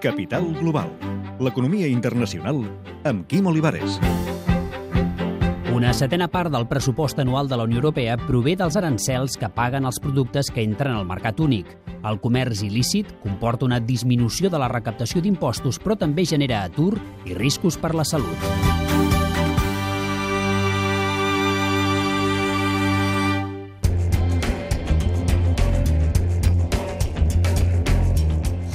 Capital Global. L'economia internacional amb Quim Olivares. Una setena part del pressupost anual de la Unió Europea prové dels arancels que paguen els productes que entren al mercat únic. El comerç il·lícit comporta una disminució de la recaptació d'impostos, però també genera atur i riscos per la salut.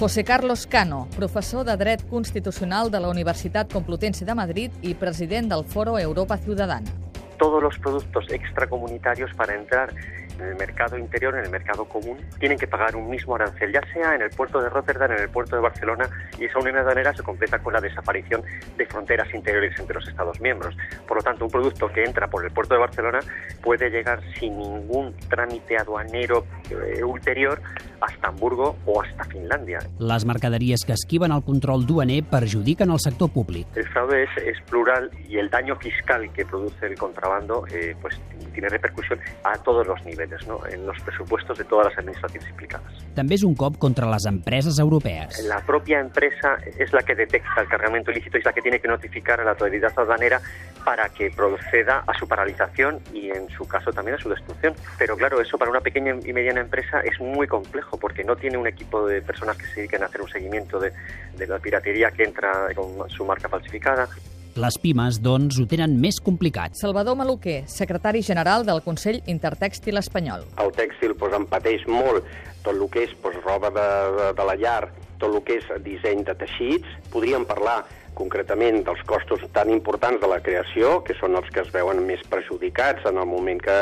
José Carlos Cano, professor de Dret Constitucional de la Universitat Complutense de Madrid y president del Foro Europa Ciudadana. Todos los productos extracomunitarios para entrar en el mercado interior, en el mercado común, tienen que pagar un mismo arancel, ya sea en el puerto de Rotterdam, en el puerto de Barcelona, y esa unión aduanera se completa con la desaparición de fronteras interiores entre los Estados miembros. Por lo tanto, un producto que entra por el puerto de Barcelona puede llegar sin ningún trámite aduanero eh, ulterior hasta Hamburgo o hasta Finlandia. Les mercaderies que esquiven el control duaner perjudiquen el sector públic. El fraude es, es plural y el daño fiscal que produce el contrabando eh, pues tiene repercusión a todos los niveles, ¿no? en los presupuestos de todas las administraciones implicadas. També és un cop contra les empreses europees. La propia empresa es la que detecta el cargamento ilícito y es la que tiene que notificar a la autoridad aduanera para que proceda a su paralización y en su caso también a su destrucción. Pero claro, eso para una pequeña y mediana empresa es muy complejo porque no tiene un equipo de personas que se dediquen a hacer un seguimiento de, de la piratería que entra con su marca falsificada. Les pimes, doncs, ho tenen més complicat. Salvador Maluquer, secretari general del Consell Intertèxtil Espanyol. El tèxtil doncs, en pateix molt tot el que és doncs, roba de, de, de la llar, tot el que és disseny de teixits. Podríem parlar concretament dels costos tan importants de la creació, que són els que es veuen més perjudicats en el moment que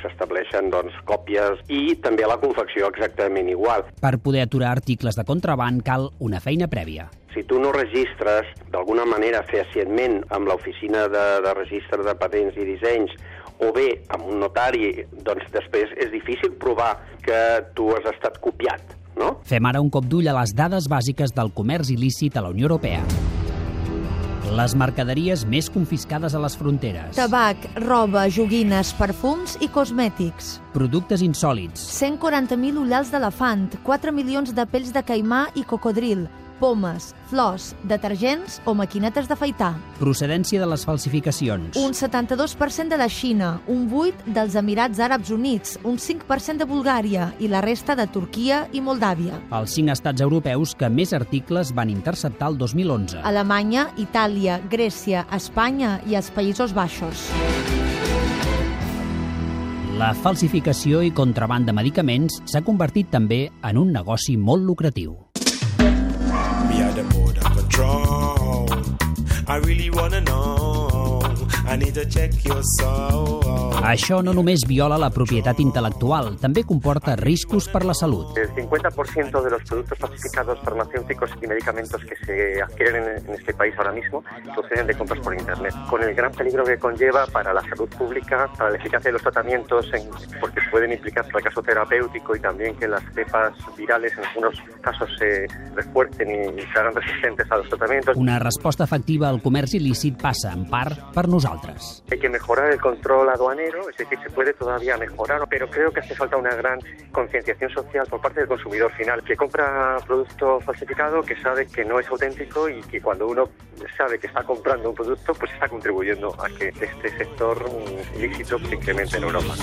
s'estableixen doncs, còpies i també la confecció exactament igual. Per poder aturar articles de contraband cal una feina prèvia. Si tu no registres d'alguna manera fehacientment amb l'oficina de, de registre de patents i dissenys o bé amb un notari, doncs després és difícil provar que tu has estat copiat, no? Fem ara un cop d'ull a les dades bàsiques del comerç il·lícit a la Unió Europea. Les mercaderies més confiscades a les fronteres. Tabac, roba, joguines, perfums i cosmètics. Productes insòlits. 140.000 ullals d'elefant, 4 milions de pells de caimà i cocodril, pomes, flors, detergents o maquinetes d'afaitar. Procedència de les falsificacions. Un 72% de la Xina, un 8% dels Emirats Àrabs Units, un 5% de Bulgària i la resta de Turquia i Moldàvia. Els cinc estats europeus que més articles van interceptar el 2011. Alemanya, Itàlia, Grècia, Espanya i els Països Baixos. La falsificació i contraband de medicaments s'ha convertit també en un negoci molt lucratiu. withdraw? I really wanna know. Això no només viola la propietat intel·lectual, també comporta riscos per la salut. El 50% de los productos falsificados farmacéuticos y medicamentos que se adquieren en, este país ahora mismo proceden de compras por Internet, con el gran peligro que conlleva para la salud pública, para la eficacia de los tratamientos, en, porque pueden implicar fracaso terapéutico y también que las cepas virales en algunos casos se refuercen y se hagan resistentes a los tratamientos. Una resposta efectiva al comerç il·lícit passa, en part, per nosaltres. Hay que mejorar el control aduanero, es decir, se puede todavía mejorar, pero creo que hace falta una gran concienciación social por parte del consumidor final, que compra producto falsificado, que sabe que no es auténtico y que cuando uno sabe que está comprando un producto, pues está contribuyendo a que este sector mm, ilícito se incremente en Europa.